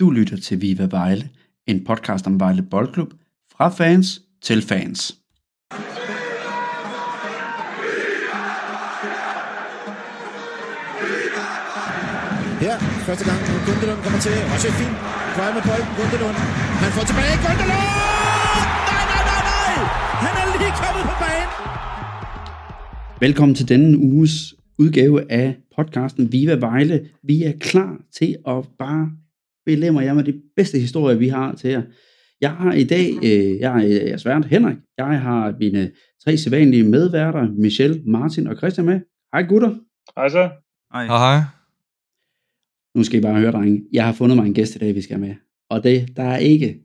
Du lytter til Viva Vejle, en podcast om Vejle Boldklub, fra fans til fans. Her, første gang, Gundelund kommer til. Også fint. Vej med bolden, Gundelund. Han får tilbage, Gundelund! Nej, nej, nej, nej! Han er lige kommet på banen! Velkommen til denne uges udgave af podcasten Viva Vejle. Vi er klar til at bare belemre jer med de bedste historier, vi har til jer. Jeg har i dag, øh, jeg er jeres vært Henrik. Jeg har mine tre sædvanlige medværter, Michelle, Martin og Christian med. Hej gutter. Hej så. Hej. Hej. Nu skal I bare høre, drenge. Jeg har fundet mig en gæst i dag, vi skal have med. Og det, der er ikke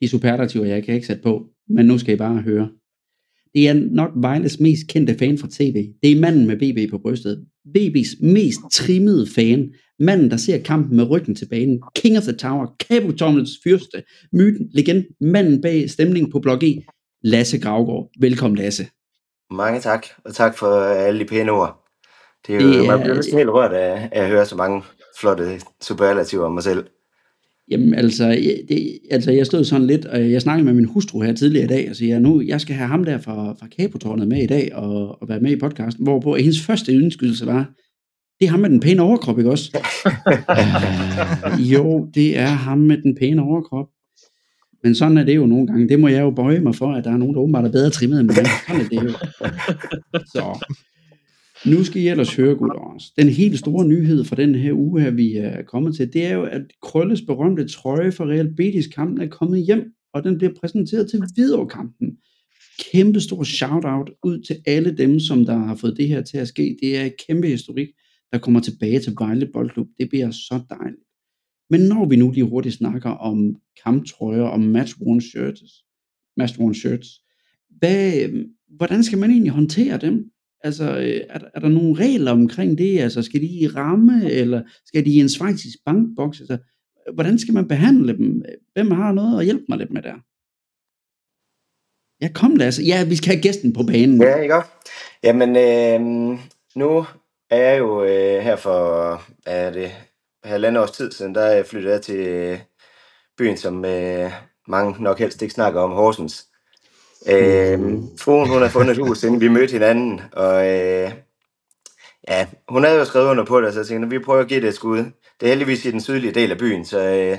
de superlativer, jeg kan ikke sætte på. Men nu skal I bare høre. Det er nok Vejles mest kendte fan fra tv. Det er manden med BB på brystet. BB's mest trimmede fan. Manden, der ser kampen med ryggen til banen. King of the Tower. Kabutomlets fyrste. Myten, legend. Manden bag stemningen på blok E. Lasse Gravgaard. Velkommen, Lasse. Mange tak, og tak for alle de pæne ord. Det er jo, Det er- man bliver helt rørt af, af at høre så mange flotte superlativer om mig selv. Jamen altså, jeg- det, altså, jeg stod sådan lidt, og jeg snakkede med min hustru her tidligere i dag, og siger, nu, jeg skal have ham der fra, fra Kapotårnet med i dag, og, og være med i podcasten, hvorpå hendes første indskydelse var, det er ham med den pæne overkrop, ikke også? øh, jo, det er ham med den pæne overkrop. Men sådan er det jo nogle gange. Det må jeg jo bøje mig for, at der er nogen, der åbenbart er bedre trimmet end mig. Sådan er det jo. Så, nu skal I ellers høre, gutter også. Den helt store nyhed fra den her uge her, vi er kommet til, det er jo, at Krølles berømte trøje for Real Betis kampen er kommet hjem, og den bliver præsenteret til Hvidovre-kampen. Kæmpe stor shout-out ud til alle dem, som der har fået det her til at ske. Det er et kæmpe historik, der kommer tilbage til Vejle Boldklub. Det bliver så dejligt. Men når vi nu lige hurtigt snakker om kamptrøjer og match-worn shirts, match-worn shirts, hvad, hvordan skal man egentlig håndtere dem? Altså, øh, er, der- er der nogle regler omkring det? Altså, skal de i ramme, eller skal de i en svejtisk bankboks? Altså, hvordan skal man behandle dem? Hvem har noget at hjælpe mig lidt med der? Ja, kom Lasse. Altså. Ja, vi skal have gæsten på banen. Ja, ikke også? Jamen, øh, nu er jeg jo øh, her for, hvad er det, halvandet års tid siden, der er jeg flyttet jeg til øh, byen, som øh, mange nok helst ikke snakker om, Horsens. Øh, fruen, hun har fundet et hus, inden vi mødte hinanden, og øh, ja, hun havde jo skrevet under på det, så jeg tænkte, vi prøver at give det et skud. Det er heldigvis i den sydlige del af byen, så øh,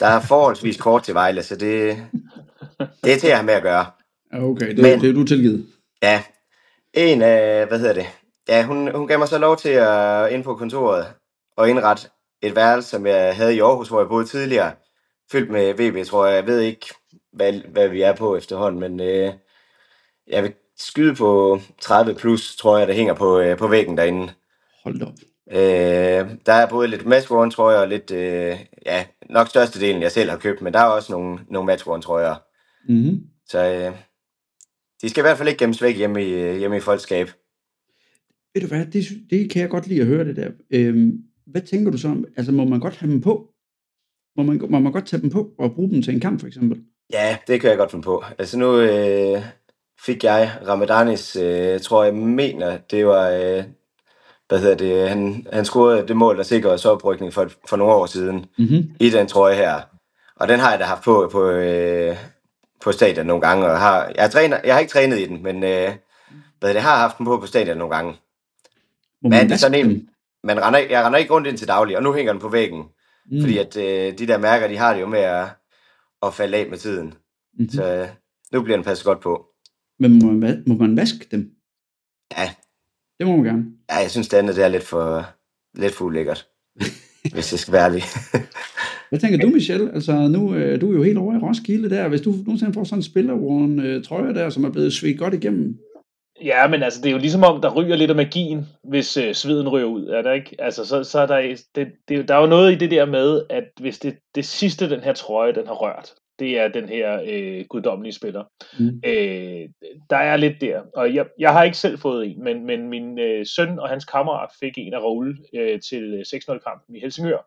der er forholdsvis kort til Vejle, så det, det er til at have med at gøre. Okay, det, Men- det er du tilgivet. Ja, en af, hvad hedder det? Ja, hun, hun gav mig så lov til at ind på kontoret og indrette et værelse, som jeg havde i Aarhus, hvor jeg boede tidligere. Fyldt med VB, tror jeg. Jeg ved ikke, hvad, hvad vi er på efterhånden, men øh, jeg vil skyde på 30 plus, tror jeg, der hænger på, øh, på væggen derinde. Hold op. Øh, der er både lidt matchworn trøjer og lidt, øh, ja, nok størstedelen jeg selv har købt, men der er også nogle, nogle matchworn trøjer. Mm-hmm. Så øh, de skal i hvert fald ikke gemmes væk hjemme i, øh, hjemme i folks skab. Ved du hvad, det, det kan jeg godt lide at høre det der. Øhm, hvad tænker du så om, altså må man godt have dem på? Må man, må man godt tage dem på og bruge dem til en kamp for eksempel? Ja, det kan jeg godt finde på. Altså nu øh, fik jeg Ramadanis, øh, tror jeg mener, det var, øh, hvad hedder det, han, han scorede det mål, der sikrede os oprykning for, for nogle år siden Mm-hmm. i den trøje her. Og den har jeg da haft på på, øh, på stadion nogle gange. Og har, jeg, træner, jeg har ikke trænet i den, men øh, hvad det, har haft den på på stadion nogle gange. Men man det er sådan en, man render, jeg render ikke rundt ind til daglig, og nu hænger den på væggen. Mm. Fordi at øh, de der mærker, de har det jo med at, at falde af med tiden. Mm-hmm. Så øh, nu bliver den passet godt på. Men må man, må man vaske dem? Ja, Det må man gerne. ja jeg synes, det andet det er lidt for, lidt for ulækkert. hvis jeg skal være ærlig. Hvad tænker du, Michelle? Altså, nu øh, du er jo helt over i Roskilde der. Hvis du nogensinde får sådan en spillervogn øh, trøje der, som er blevet svedt godt igennem. Ja, men altså, det er jo ligesom om, der ryger lidt af magien, hvis øh, sveden ryger ud, er der ikke? Altså, så, så er der, det, det, der er jo noget i det der med, at hvis det, det sidste, den her trøje, den har rørt, det er den her øh, guddommelige spiller. Mm. Øh, der er lidt der, og jeg, jeg har ikke selv fået en, men, men min øh, søn og hans kammerat fik en af Raoul øh, til øh, 6-0-kampen i Helsingør.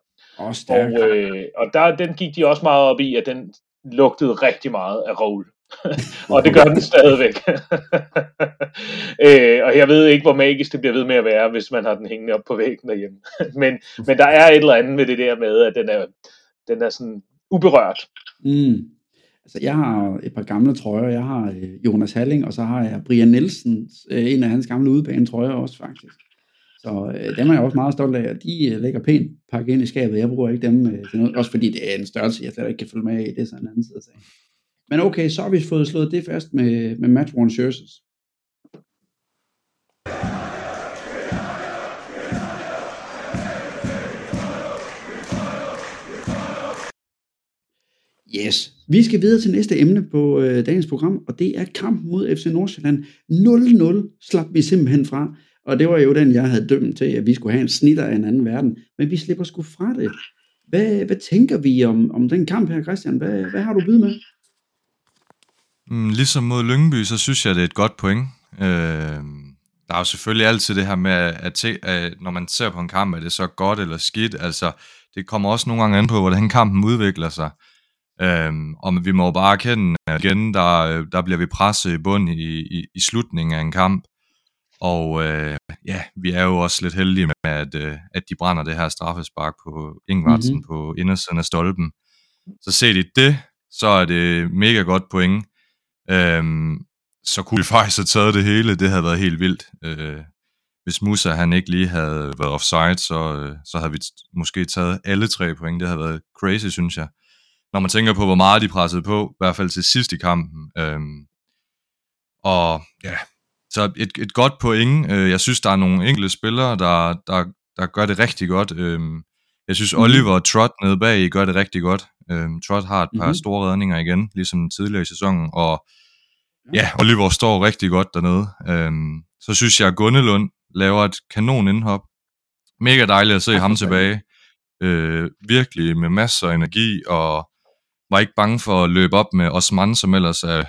Og, øh, og der, den gik de også meget op i, at den lugtede rigtig meget af Raoul. og det gør den stadigvæk. øh, og jeg ved ikke, hvor magisk det bliver ved med at være, hvis man har den hængende op på væggen derhjemme. men, men der er et eller andet med det der med, at den er, den er sådan uberørt. Mm. Altså, jeg har et par gamle trøjer. Jeg har øh, Jonas Halling, og så har jeg Brian Nielsen, øh, en af hans gamle udebane trøjer også faktisk. Så øh, dem er jeg også meget stolt af, og de øh, ligger pænt pakket ind i skabet. Jeg bruger ikke dem øh, til noget, også fordi det er en størrelse, jeg slet ikke kan følge med i. Det er sådan en anden side af sagen. Men okay, så har vi fået slået det fast med, med match one jerseys. Yes. Vi skal videre til næste emne på øh, dagens program, og det er kamp mod FC Nordsjælland. 0-0 slap vi simpelthen fra, og det var jo den, jeg havde dømt til, at vi skulle have en snitter af en anden verden. Men vi slipper sgu fra det. Hvad, hvad tænker vi om, om den kamp her, Christian? Hvad, hvad har du byde med? Mm, ligesom mod Lyngby, så synes jeg, det er et godt point. Øh, der er jo selvfølgelig altid det her med, at, te, at når man ser på en kamp, er det så godt eller skidt. Altså, det kommer også nogle gange an på, hvordan kampen udvikler sig. Øhm, og vi må jo bare erkende, at igen, der, der bliver vi presset i bund i, i, i slutningen af en kamp. Og øh, ja, vi er jo også lidt heldige med, at, øh, at de brænder det her straffespark på Ingvartsen mm-hmm. på indersiden af stolpen. Så set i det, så er det mega godt point. Øhm, så kunne vi faktisk have taget det hele. Det havde været helt vildt. Øh, hvis Musa han ikke lige havde været offside, så, øh, så havde vi måske taget alle tre point. Det havde været crazy, synes jeg når man tænker på, hvor meget de pressede på, i hvert fald til sidst i kampen. Øhm, og ja, så et, et godt point. Øh, jeg synes, der er nogle enkelte spillere, der, der, der gør det rigtig godt. Øhm, jeg synes, mm. Oliver og Trot nede bag gør det rigtig godt. Øhm, Trot har et par mm. store redninger igen, ligesom tidligere i sæsonen, og ja, Oliver står rigtig godt dernede. Øhm, så synes jeg, at Gundelund laver et kanon indhop. Mega dejligt at se ham tilbage. Øh, virkelig med masser af energi, og var ikke bange for at løbe op med Osman, som ellers er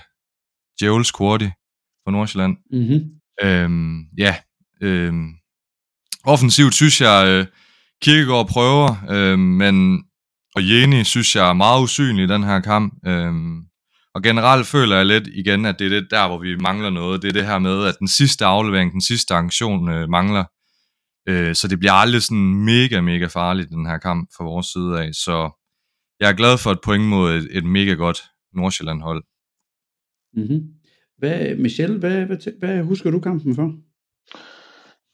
Djævels Korti fra Nordsjælland. Mm-hmm. Øhm, ja, øhm, offensivt synes jeg, øh, Kirkegaard prøver, øh, men og Jeni synes jeg er meget usynlig i den her kamp. Øh, og generelt føler jeg lidt igen, at det er det der, hvor vi mangler noget. Det er det her med, at den sidste aflevering, den sidste aktion øh, mangler. Øh, så det bliver aldrig sådan mega, mega farligt, den her kamp fra vores side af. Så jeg er glad for et point mod et, et mega godt Nordsjælland-hold. Mm-hmm. Hvad, Michelle, hvad, hvad, hvad husker du kampen for?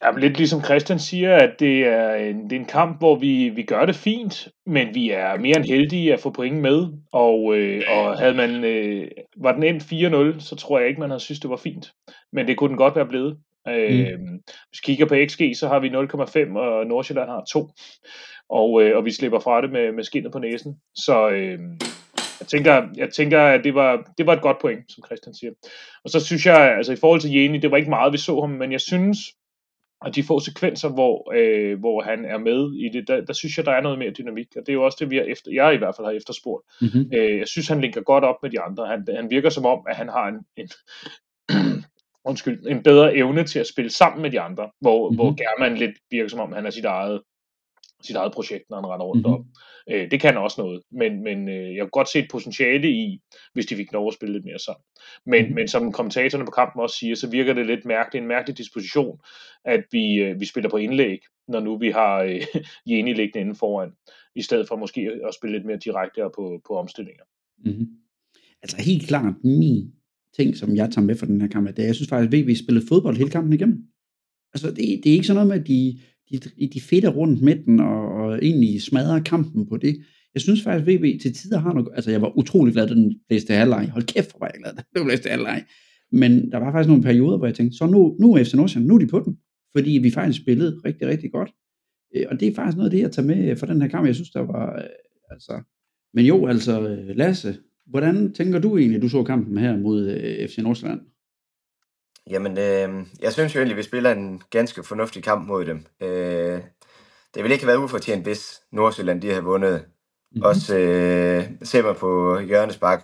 Ja, lidt ligesom Christian siger, at det er en, det er en kamp, hvor vi, vi gør det fint, men vi er mere end heldige at få point med. Og, øh, og havde man, øh, var den endt 4-0, så tror jeg ikke, man havde synes, det var fint. Men det kunne den godt være blevet. Mm. Øh, hvis vi kigger på XG, så har vi 0,5, og Nordsjælland har 2 og, øh, og vi slipper fra det med, med skinnet på næsen. Så øh, jeg, tænker, jeg tænker, at det var, det var et godt point, som Christian siger. Og så synes jeg, altså i forhold til Jeni, det var ikke meget, vi så ham, men jeg synes, at de få sekvenser, hvor, øh, hvor han er med i det, der, der synes jeg, der er noget mere dynamik, og det er jo også det, vi har efter, jeg i hvert fald har efterspurgt. Mm-hmm. Øh, jeg synes, han linker godt op med de andre. Han, han virker som om, at han har en, en undskyld, en bedre evne til at spille sammen med de andre, hvor, mm-hmm. hvor German lidt virker som om, han er sit eget sit eget projekt, når han render rundt mm-hmm. op. Øh, det kan også noget, men, men øh, jeg kunne godt se et potentiale i, hvis de fik lov at spille lidt mere sammen. Men, mm-hmm. men som kommentatorerne på kampen også siger, så virker det lidt mærkeligt, en mærkelig disposition, at vi, øh, vi spiller på indlæg, når nu vi har øh, Jeni liggende inden foran, i stedet for måske at spille lidt mere direkte på, på omstillinger. Mm-hmm. Altså helt klart min ting, som jeg tager med fra den her kamp, det er, jeg synes faktisk, at vi spillede fodbold hele kampen igennem. Altså, det, det er ikke sådan noget med, at de, de, de fedter rundt med den, og, og egentlig smadrer kampen på det. Jeg synes faktisk, at VB til tider har noget... Altså, jeg var utrolig glad, den blæste halvleg. Hold kæft, hvor var jeg glad, den blæste halvleg. Men der var faktisk nogle perioder, hvor jeg tænkte, så nu, nu er FC Nordsjælland, nu er de på den. Fordi vi faktisk spillede rigtig, rigtig godt. Øh, og det er faktisk noget af det, jeg tager med for den her kamp. Jeg synes, der var... Øh, altså... Men jo, altså, Lasse, hvordan tænker du egentlig, du så kampen her mod øh, FC Nordsjælland? Jamen, øh, jeg synes jo egentlig, at vi spiller en ganske fornuftig kamp mod dem. Øh, det ville ikke have været ufortjent, hvis Nordsjælland de havde vundet. Mm-hmm. Også øh, ser man på Jørgens Bak.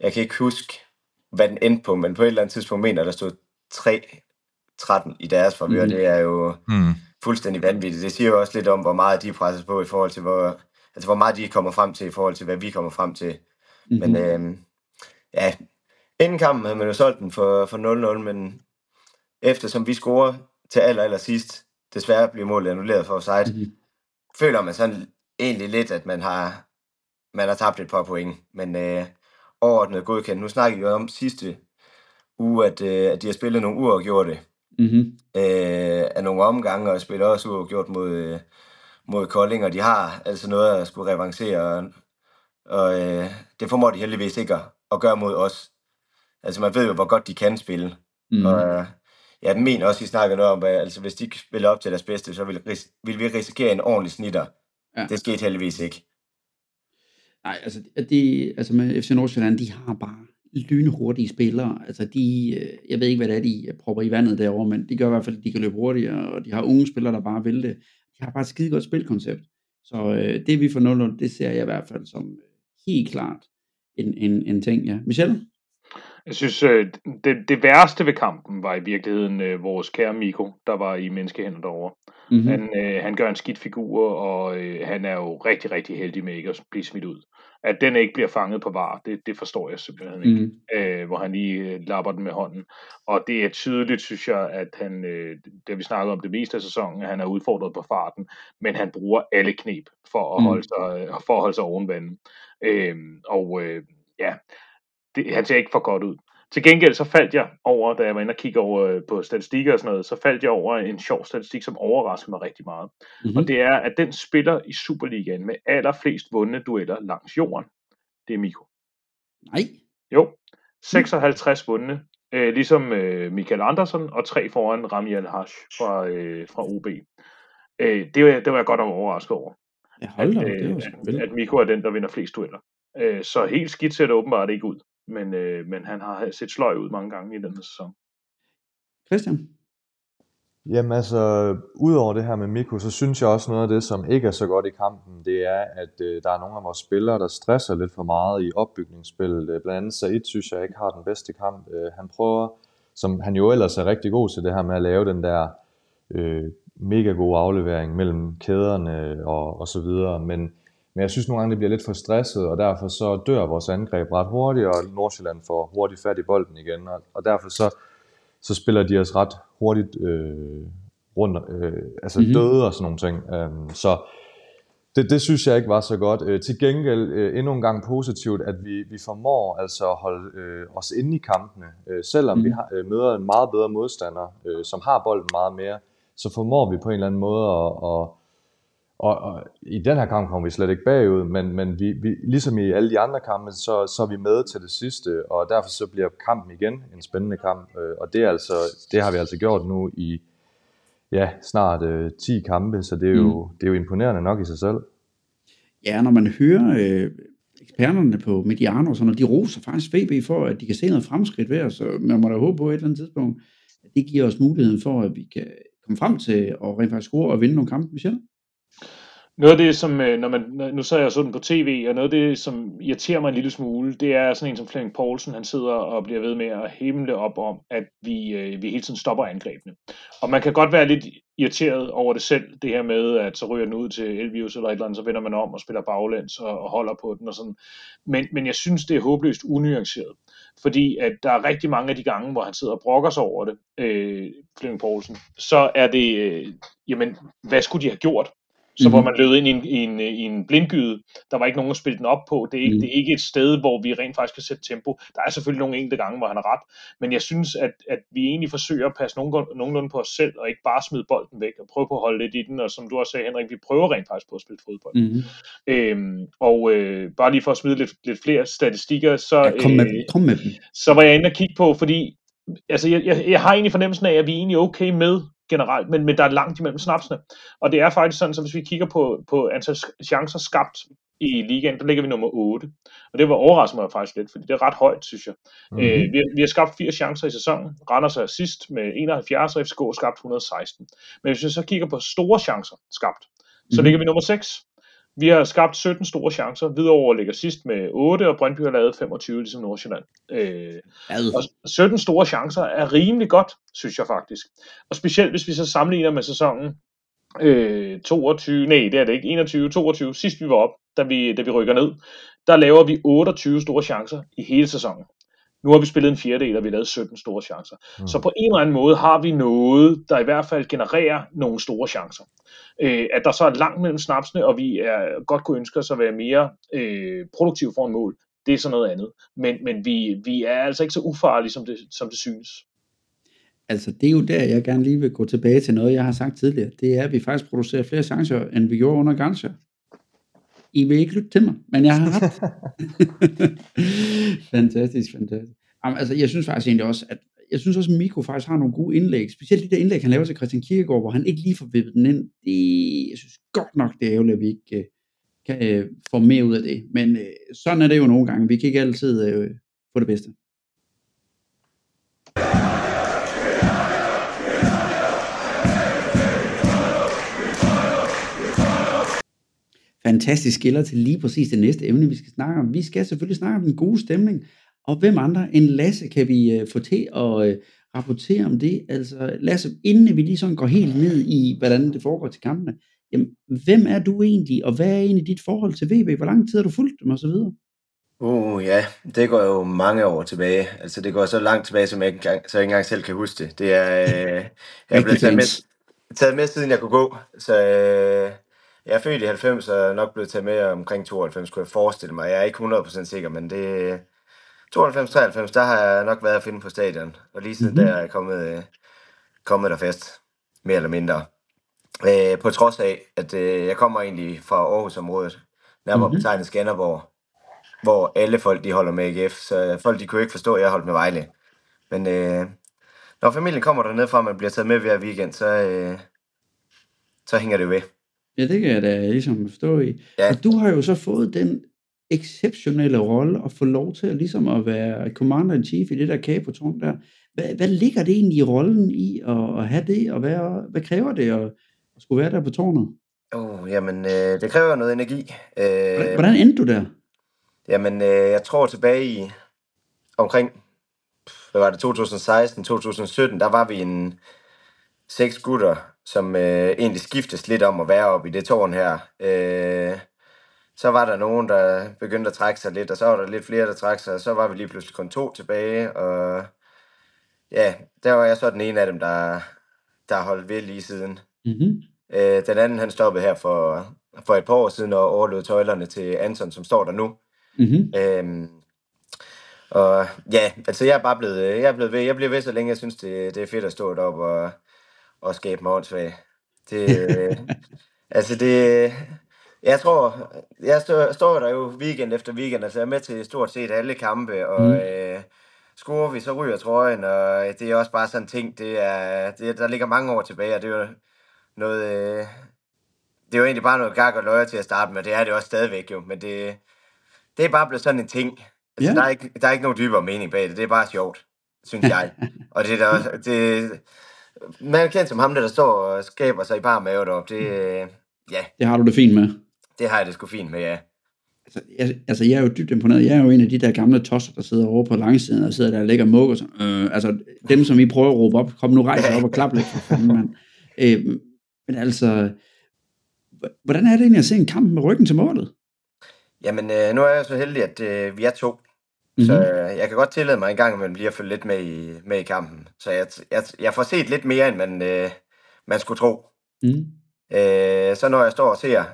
Jeg kan ikke huske, hvad den endte på, men på et eller andet tidspunkt mener, der stod 3-13 i deres forvør. Mm. Det er jo mm. fuldstændig vanvittigt. Det siger jo også lidt om, hvor meget de presser på i forhold til, hvor, altså, hvor meget de kommer frem til i forhold til, hvad vi kommer frem til. Mm-hmm. Men øh, ja, Inden kampen havde man jo solgt den for, for 0-0, men eftersom vi scorer til aller, aller sidst, desværre bliver målet annulleret for offside, mm-hmm. føler man sådan egentlig lidt, at man har man har tabt et par point, men øh, overordnet godkendt. Nu snakker vi jo om sidste uge, at, øh, at de har spillet nogle uafgjorte Mm-hmm. øh, af nogle omgange, og spiller også uafgjort mod, øh, mod Kolding, og de har altså noget at skulle revancere, og, og øh, det formår de heldigvis ikke at gøre mod os. Altså man ved jo, hvor godt de kan spille, Mm. og øh, jeg mener også, I snakker noget om, at altså, hvis de spiller op til deres bedste, så vil, vil vi risikere en ordentlig snitter. Ja. Det skete heldigvis ikke. Nej, altså, de, altså med FC Nordsjælland, de har bare lynhurtige spillere. Altså de, øh, jeg ved ikke, hvad det er, de propper i vandet derovre, men de gør i hvert fald, at de kan løbe hurtigere, og de har unge spillere, der bare vil det. De har bare et skide godt spilkoncept. Så øh, det vi får 0 det ser jeg i hvert fald som øh, helt klart en, en, en ting, ja. Michel? Jeg synes, øh, det, det værste ved kampen var i virkeligheden øh, vores kære Miko, der var i menneskehænder derovre. Mm-hmm. Mm. Han, øh, han gør en skidt figur, og øh, han er jo rigtig, rigtig heldig med ikke at blive smidt ud. At den ikke bliver fanget på var, det, det forstår jeg simpelthen ikke. Mm. øh, hvor han lige øh, lapper den med hånden. Og det er tydeligt, synes jeg, at han, øh, det vi snakkede om det meste af sæsonen, at han er udfordret på farten, men han bruger alle knep for at Mm. holde sig, øh, for at holde sig oven vandet. Øh, og øh, ja, det, han ser ikke for godt ud. Til gengæld så faldt jeg over, da jeg var inde og kigge over øh, på statistikker og sådan noget, så faldt jeg over en sjov statistik, som overraskede mig rigtig meget. Mm-hmm. Og det er, at den spiller i Superligaen med allerflest vundne dueller langs jorden, det er Miko. Nej. Jo, 56 vundne, øh, ligesom øh, Michael Andersen, og tre foran Rami Al-Hash fra, øh, fra OB. Øh, det, var, det var jeg godt overrasket over, Ja, hold da, at, det var øh, at, at Miko er den, der vinder flest dueller. Øh, så helt skidt ser det åbenbart ikke ud, men, øh, men han har set sløj ud mange gange i denne sæson. Christian? Jamen altså, udover det her med Miko, så synes jeg også noget af det, som ikke er så godt i kampen, det er, at øh, der er nogle af vores spillere, der stresser lidt for meget i opbygningsspillet. Øh, Blandt andet Said synes jeg ikke har den bedste kamp. Øh, han prøver, som han jo ellers er rigtig god til det her med at lave den der øh, mega gode aflevering mellem kæderne og, og så videre, men, men jeg synes nogle gange, det bliver lidt for stresset, og derfor så dør vores angreb ret hurtigt, og Nordsjælland får hurtigt fat i bolden igen, og, og derfor så så spiller de os ret hurtigt øh, rundt, øh, altså Mhm. mm-hmm. døde og sådan nogle ting. Um, så det, det synes jeg ikke var så godt. Øh, til gengæld øh, endnu en gang positivt, at vi, vi formår altså at holde øh, os inde i kampene. Øh, selvom mm. vi Mhm. har, øh, møder en meget bedre modstander, øh, som har bolden meget mere, så formår vi på en eller anden måde at, at og, og i den her kamp kommer vi slet ikke bagud, men, men vi, vi, ligesom i alle de andre kampe, så, så er vi med til det sidste, og derfor så bliver kampen igen en spændende kamp, øh, og det, er altså, det har vi altså gjort nu i ja, snart øh, 10 kampe, så det er, jo, Mm. det er jo imponerende nok i sig selv. Ja, når man hører øh, eksperterne på Mediano, så når de roser faktisk VB for, at de kan se noget fremskridt ved os, så man må da håbe på et eller andet tidspunkt, at det giver os muligheden for, at vi kan komme frem til at rent faktisk score og vinde nogle kampe, Michel. Noget af det, som, øh, når man, nu så jeg sådan på tv, og noget af det, som irriterer mig en lille smule, det er sådan en som Flemming Poulsen, han sidder og bliver ved med at himle op om, at vi, øh, vi hele tiden stopper angrebene. Og man kan godt være lidt irriteret over det selv, det her med, at så ryger den ud til Elvius eller et eller andet, så vender man om og spiller baglæns og, og holder på den og sådan. Men, men jeg synes, det er håbløst unuanceret. Fordi at der er rigtig mange af de gange, hvor han sidder og brokker sig over det, øh, Flemming Poulsen, så er det, øh, jamen, hvad skulle de have gjort? Så hvor Mhm. man løb ind i en, i, en, i en blindgyde, der var ikke nogen at spille den op på. Det er, ikke, Mhm. det er ikke et sted, hvor vi rent faktisk kan sætte tempo. Der er selvfølgelig nogle enkelte gange, hvor han har ret, men jeg synes, at, at vi egentlig forsøger at passe nogenlunde, nogenlunde på os selv, og ikke bare smide bolden væk, og prøve på at holde lidt i den, og som du også sagde, Henrik, vi prøver rent faktisk på at spille fodbold. Mm-hmm. Øhm, og øh, bare lige for at smide lidt, lidt flere statistikker, så, Ja, kom, med, øh, kom med dem. så var jeg inde og kigge på, fordi altså, jeg, jeg, jeg har egentlig fornemmelsen af, at vi er egentlig okay med generelt, men, men der er langt imellem snapsene. Og det er faktisk sådan, så hvis vi kigger på, på antal chancer skabt i ligaen, der ligger vi nummer 8. Og det var overraskende mig faktisk lidt, fordi det er ret højt, synes jeg. Mm-hmm. Øh, vi, har- vi har skabt 80 chancer i sæsonen. Randers er sidst med 71, og FCK har skabt 116. Men hvis vi så kigger på store chancer skabt, så Mhm. ligger vi nummer 6. Vi har skabt 17 store chancer. Hvidovre ligger sidst med 8, og Brøndby har lavet 25, ligesom Nordsjælland. Øh, og 17 store chancer er rimelig godt, synes jeg faktisk. Og specielt hvis vi så sammenligner med sæsonen øh, 22, nej det er det ikke, 21, 22, sidst vi var op, da vi, da vi rykker ned, der laver vi 28 store chancer i hele sæsonen. Nu har vi spillet en fjerdedel, og vi har lavet 17 store chancer. Mm. Så på en eller anden måde har vi noget, der i hvert fald genererer nogle store chancer. Øh, at der så er langt mellem snapsene, og vi er godt kunne ønske os at være mere øh, produktive for en mål, det er så noget andet. Men, men vi, vi er altså ikke så ufarlige, som det, som det synes. Altså, det er jo der, jeg gerne lige vil gå tilbage til noget, jeg har sagt tidligere. Det er, at vi faktisk producerer flere chancer, end vi gjorde under Ganscher. I vil ikke lytte til mig, men jeg har ret. fantastisk, fantastisk. Jamen, altså, jeg synes faktisk egentlig også, at jeg synes også, at Mikko faktisk har nogle gode indlæg. Specielt de der indlæg, han laver til Christian Kirkegaard, hvor han ikke lige får vippet den ind. Det, jeg synes godt nok, det er ærgerligt, at vi ikke øh, kan øh, få mere ud af det. Men øh, sådan er det jo nogle gange. Vi kan ikke altid øh, få det bedste. Fantastisk skiller til lige præcis det næste emne, vi skal snakke om. Vi skal selvfølgelig snakke om den gode stemning, og hvem andre end Lasse kan vi uh, få til at uh, rapportere om det? Altså Lasse, inden vi lige sådan går helt ned i, hvordan det foregår til kampene, jamen, hvem er du egentlig, og hvad er egentlig dit forhold til VB? Hvor lang tid har du fulgt dem, og så videre? Uh, ja, det går jo mange år tilbage. Altså, det går så langt tilbage, som jeg ikke engang, så jeg ikke engang selv kan huske det. Det er, øh, jeg blevet taget med, taget med, siden jeg kunne gå. Så øh, jeg er født i 90, og er nok blevet taget med omkring 92, kunne jeg forestille mig. Jeg er ikke 100% sikker, men det 92-93, der har jeg nok været at finde på stadion. Og lige siden mm-hmm. der er jeg kommet, kommet der fast, mere eller mindre. Øh, på trods af, at øh, jeg kommer egentlig fra Aarhus-området, nærmere mm-hmm. betegnet Skanderborg, hvor alle folk de holder med AGF, så folk de kunne ikke forstå, at jeg holdt med Vejle. Men øh, når familien kommer dernede fra, man bliver taget med hver weekend, så, øh, så hænger det jo ved. Ja, det kan jeg da ligesom forstå i. Ja. Og du har jo så fået den exceptionelle rolle at få lov til at, ligesom at være commander-in-chief i det der kapotårn der. Hvad, hvad ligger det egentlig i rollen i at, at have det, og hvad, hvad kræver det at, at skulle være der på tårnet? Oh, jamen, øh, det kræver noget energi. Øh, hvordan, hvordan endte du der? Jamen, øh, jeg tror tilbage i omkring, hvad var det, 2016-2017, der var vi en seks gutter, som øh, egentlig skiftes lidt om at være oppe i det tårn her. Øh, så var der nogen, der begyndte at trække sig lidt, og så var der lidt flere, der trak sig, og så var vi lige pludselig kun to tilbage, og ja, der var jeg så den ene af dem, der, der holdt ved lige siden. Mm-hmm. Øh, den anden, han stoppede her for, for et par år siden og overlod tøjlerne til Anton, som står der nu. Mm-hmm. Øhm, og ja, altså jeg er bare blevet, jeg er blevet ved, jeg bliver ved, så længe jeg synes, det, det er fedt at stå deroppe og, og skabe mig åndssvag. Det, altså det, jeg tror, jeg står, står der jo weekend efter weekend, altså jeg er med til stort set alle kampe, og mm. øh, scorer vi, så ryger trøjen, og det er også bare sådan en ting, det er, det, der ligger mange år tilbage, og det er jo noget, øh, det er jo egentlig bare noget gag og løjer til at starte med, det er det også stadigvæk jo, men det, det er bare blevet sådan en ting. Altså, yeah. der, er ikke, der er ikke nogen dybere mening bag det, det er bare sjovt, synes jeg. og det er der også, det, man er kendt som ham, der, der står og skaber sig i bare mave deroppe. Det, øh, ja. Det har du det fint med. Det har jeg det sgu fint med, ja. Altså jeg, altså, jeg er jo dybt imponeret. Jeg er jo en af de der gamle tosser, der sidder over på langsiden og sidder der og lægger mugger. Så, øh, altså, dem, som I prøver at råbe op, kom nu rejse op og klap lidt for fanden, mand. Øh, men altså, hvordan er det egentlig at se en kamp med ryggen til målet? Jamen, øh, nu er jeg så heldig, at øh, vi er to. Mm-hmm. Så jeg kan godt tillade mig en gang, at man bliver følge lidt med i, med i kampen. Så jeg, jeg, jeg får set lidt mere, end man, øh, man skulle tro. Mm. Øh, så når jeg står og ser,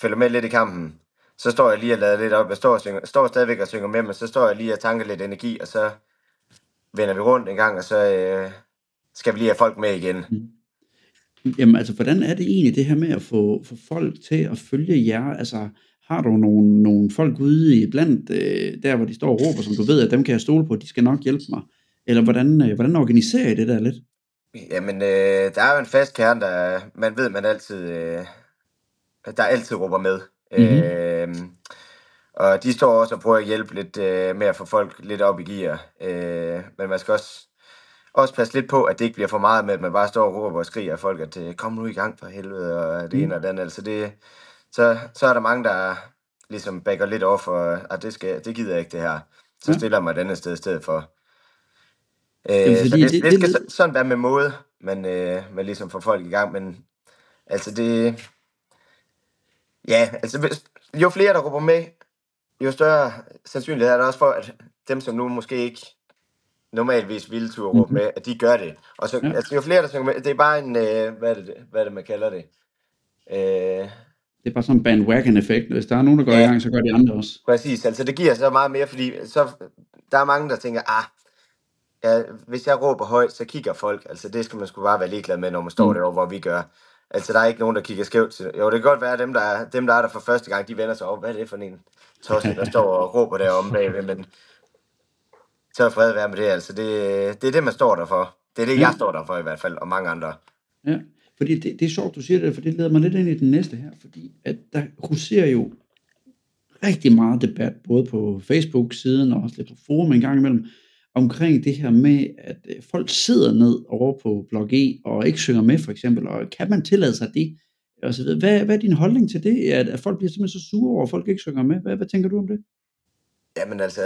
følger med lidt i kampen, så står jeg lige og lader lidt op. Jeg står, og synger, står stadigvæk og synger med, men så står jeg lige og tanker lidt energi, og så vender vi rundt en gang, og så øh, skal vi lige have folk med igen. Mm. Jamen altså, hvordan er det egentlig det her med at få, få folk til at følge jer? Altså, har du nogle, nogle folk ude i blandt, øh, der hvor de står og råber, som du ved, at dem kan jeg stole på, de skal nok hjælpe mig? Eller hvordan, øh, hvordan organiserer I det der lidt? Jamen, øh, der er jo en fast kerne, der man ved, man altid, øh, der altid råber med. Mm-hmm. Øh, og de står også og prøver at hjælpe lidt øh, med at få folk lidt op i gear. Øh, men man skal også, også passe lidt på, at det ikke bliver for meget med, at man bare står og råber og skriger af folk, at øh, kom nu i gang for helvede, og det mm. ene og det andet. Altså det, så, så er der mange, der ligesom backer lidt off, og at det, skal, det gider jeg ikke det her. Så stiller jeg mig et andet sted i stedet for. Øh, Jamen, så det, det, det, skal det, sådan være med måde, man, øh, man ligesom får folk i gang, men altså det... Ja, altså jo flere, der råber med, jo større sandsynlighed er der også for, at dem, som nu måske ikke normalvis ville turde råbe med, at de gør det. Og så, Ja. altså, jo flere, der synger med, det er bare en, øh, hvad, er det, hvad er det, man kalder det? Øh, Det er bare sådan en bandwagon-effekt. Hvis der er nogen, der går Ja. i gang, så gør de andre også. Præcis, altså det giver så meget mere, fordi så, der er mange, der tænker, ah, ja, hvis jeg råber højt, så kigger folk. Altså det skal man sgu bare være ligeglad med, når man står Mm. derovre, hvor vi gør. Altså der er ikke nogen, der kigger skævt til. Jo, det kan godt være, at dem, der er, dem, der er der for første gang, de vender sig op. Hvad er det for en tosse, der står og råber deromme bagved, men så er fred være med det. Altså det, det er det, man står der for. Det er det, jeg står der for i hvert fald, og mange andre. Ja, fordi det, det er sjovt, du siger det, for det leder mig lidt ind i den næste her, fordi at der huserer jo rigtig meget debat, både på Facebook-siden og også lidt på forum en gang imellem, omkring det her med, at øh, folk sidder ned over på Blog E og ikke synger med, for eksempel, og kan man tillade sig det? Og så videre. Hvad, hvad er din holdning til det, at, at folk bliver simpelthen så sure over, at folk ikke synger med? Hvad, hvad tænker du om det? Jamen altså,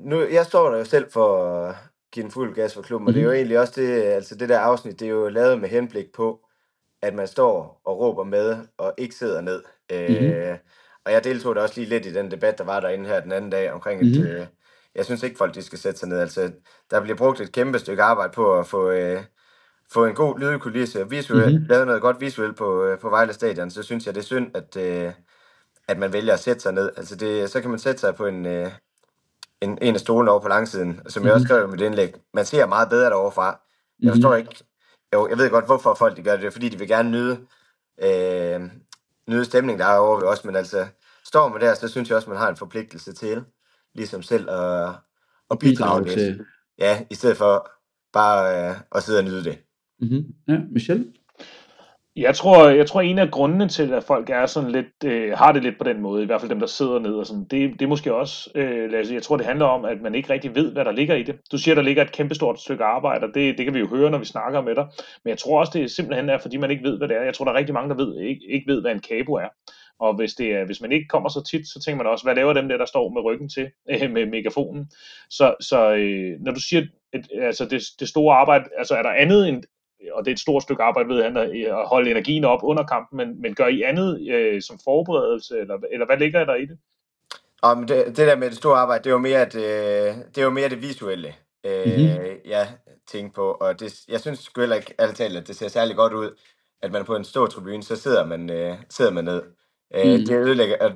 nu, jeg står der jo selv for at give en fuld gas for klubben, og det er jo Mhm. egentlig også det, altså det der afsnit, det er jo lavet med henblik på, at man står og råber med, og ikke sidder ned. Øh, Og jeg deltog da også lige lidt i den debat, der var derinde her den anden dag, omkring, at Mhm. øh, jeg synes ikke, folk de skal sætte sig ned. Altså, der bliver brugt et kæmpe stykke arbejde på at få, øh, få en god lydkulisse, og visuelt, Mhm. mm-hmm. lavet noget godt visuelt på, øh, på Vejle Stadion, så synes jeg, det er synd, at, øh, at man vælger at sætte sig ned. Altså, det, så kan man sætte sig på en... Øh, en, en af stolene over på langsiden, som mm-hmm. jeg også skrev i mit indlæg. Man ser meget bedre derovre fra. Jeg Mhm. forstår ikke, jo, jeg ved godt, hvorfor folk de gør det. Det er, fordi de vil gerne nyde, øh, nyde stemningen, der er over ved os, men altså, står man der, så synes jeg også, man har en forpligtelse til, ligesom selv at, at bidrage til... Ja, i stedet for bare øh, at sidde og nyde det. Mm-hmm. Ja, Michelle? Jeg tror, jeg tror, en af grundene til, at folk er sådan lidt, øh, har det lidt på den måde, i hvert fald dem, der sidder ned og sådan, det, det er måske også, øh, Lasse, jeg tror, det handler om, at man ikke rigtig ved, hvad der ligger i det. Du siger, der ligger et kæmpestort stykke arbejde, og det, det kan vi jo høre, når vi snakker med dig. Men jeg tror også, det simpelthen er, fordi man ikke ved, hvad det er. Jeg tror, der er rigtig mange, der ved, ikke, ikke ved, hvad en kabo er. Og hvis, det er, hvis man ikke kommer så tit, så tænker man også, hvad laver dem der, der står med ryggen til, øh, med megafonen? Så, så øh, når du siger, et, altså det, det store arbejde, altså er der andet end, og det er et stort stykke arbejde, ved han, at holde energien op under kampen, men, men gør I andet øh, som forberedelse, eller, eller hvad ligger der i det? Men det, det der med det store arbejde, det er jo mere, at, øh, det, er jo mere det visuelle, øh, Mhm. mm-hmm. jeg tænker på. Og det, jeg synes sgu heller ikke, talt, at det ser særlig godt ud, at man er på en stor tribune, så sidder man, øh, sidder man ned. Øh, Mhm. det, ødelægger, at,